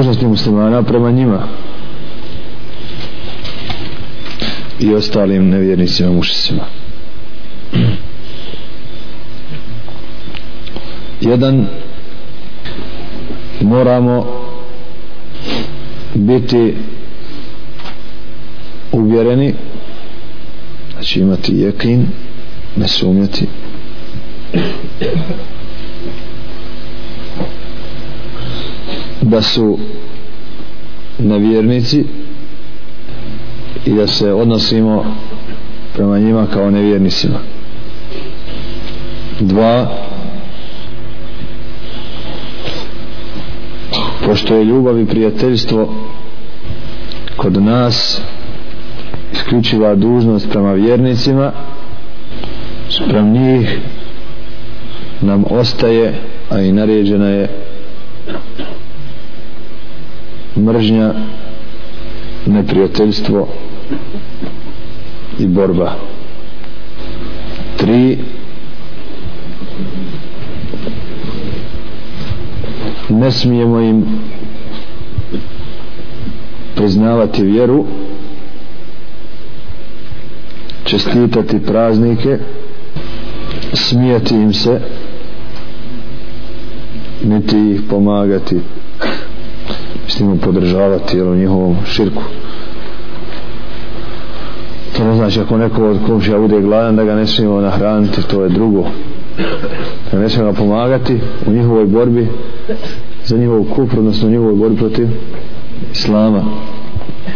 dužnosti muslimana prema njima i ostalim nevjernicima mušicima jedan moramo biti uvjereni znači imati jekin ne sumjeti da su nevjernici i da se odnosimo prema njima kao nevjernicima. Dva, pošto je ljubav i prijateljstvo kod nas isključiva dužnost prema vjernicima, sprem njih nam ostaje, a i naređena je mržnja neprijateljstvo i borba tri ne smijemo im priznavati vjeru čestitati praznike smijati im se niti ih pomagati smiju podržavati jel, njihovom širku to ne znači ako neko od komšija bude gladan da ga ne smijemo nahraniti to je drugo da ne smijemo pomagati u njihovoj borbi za njihov kup odnosno njihovoj borbi protiv islama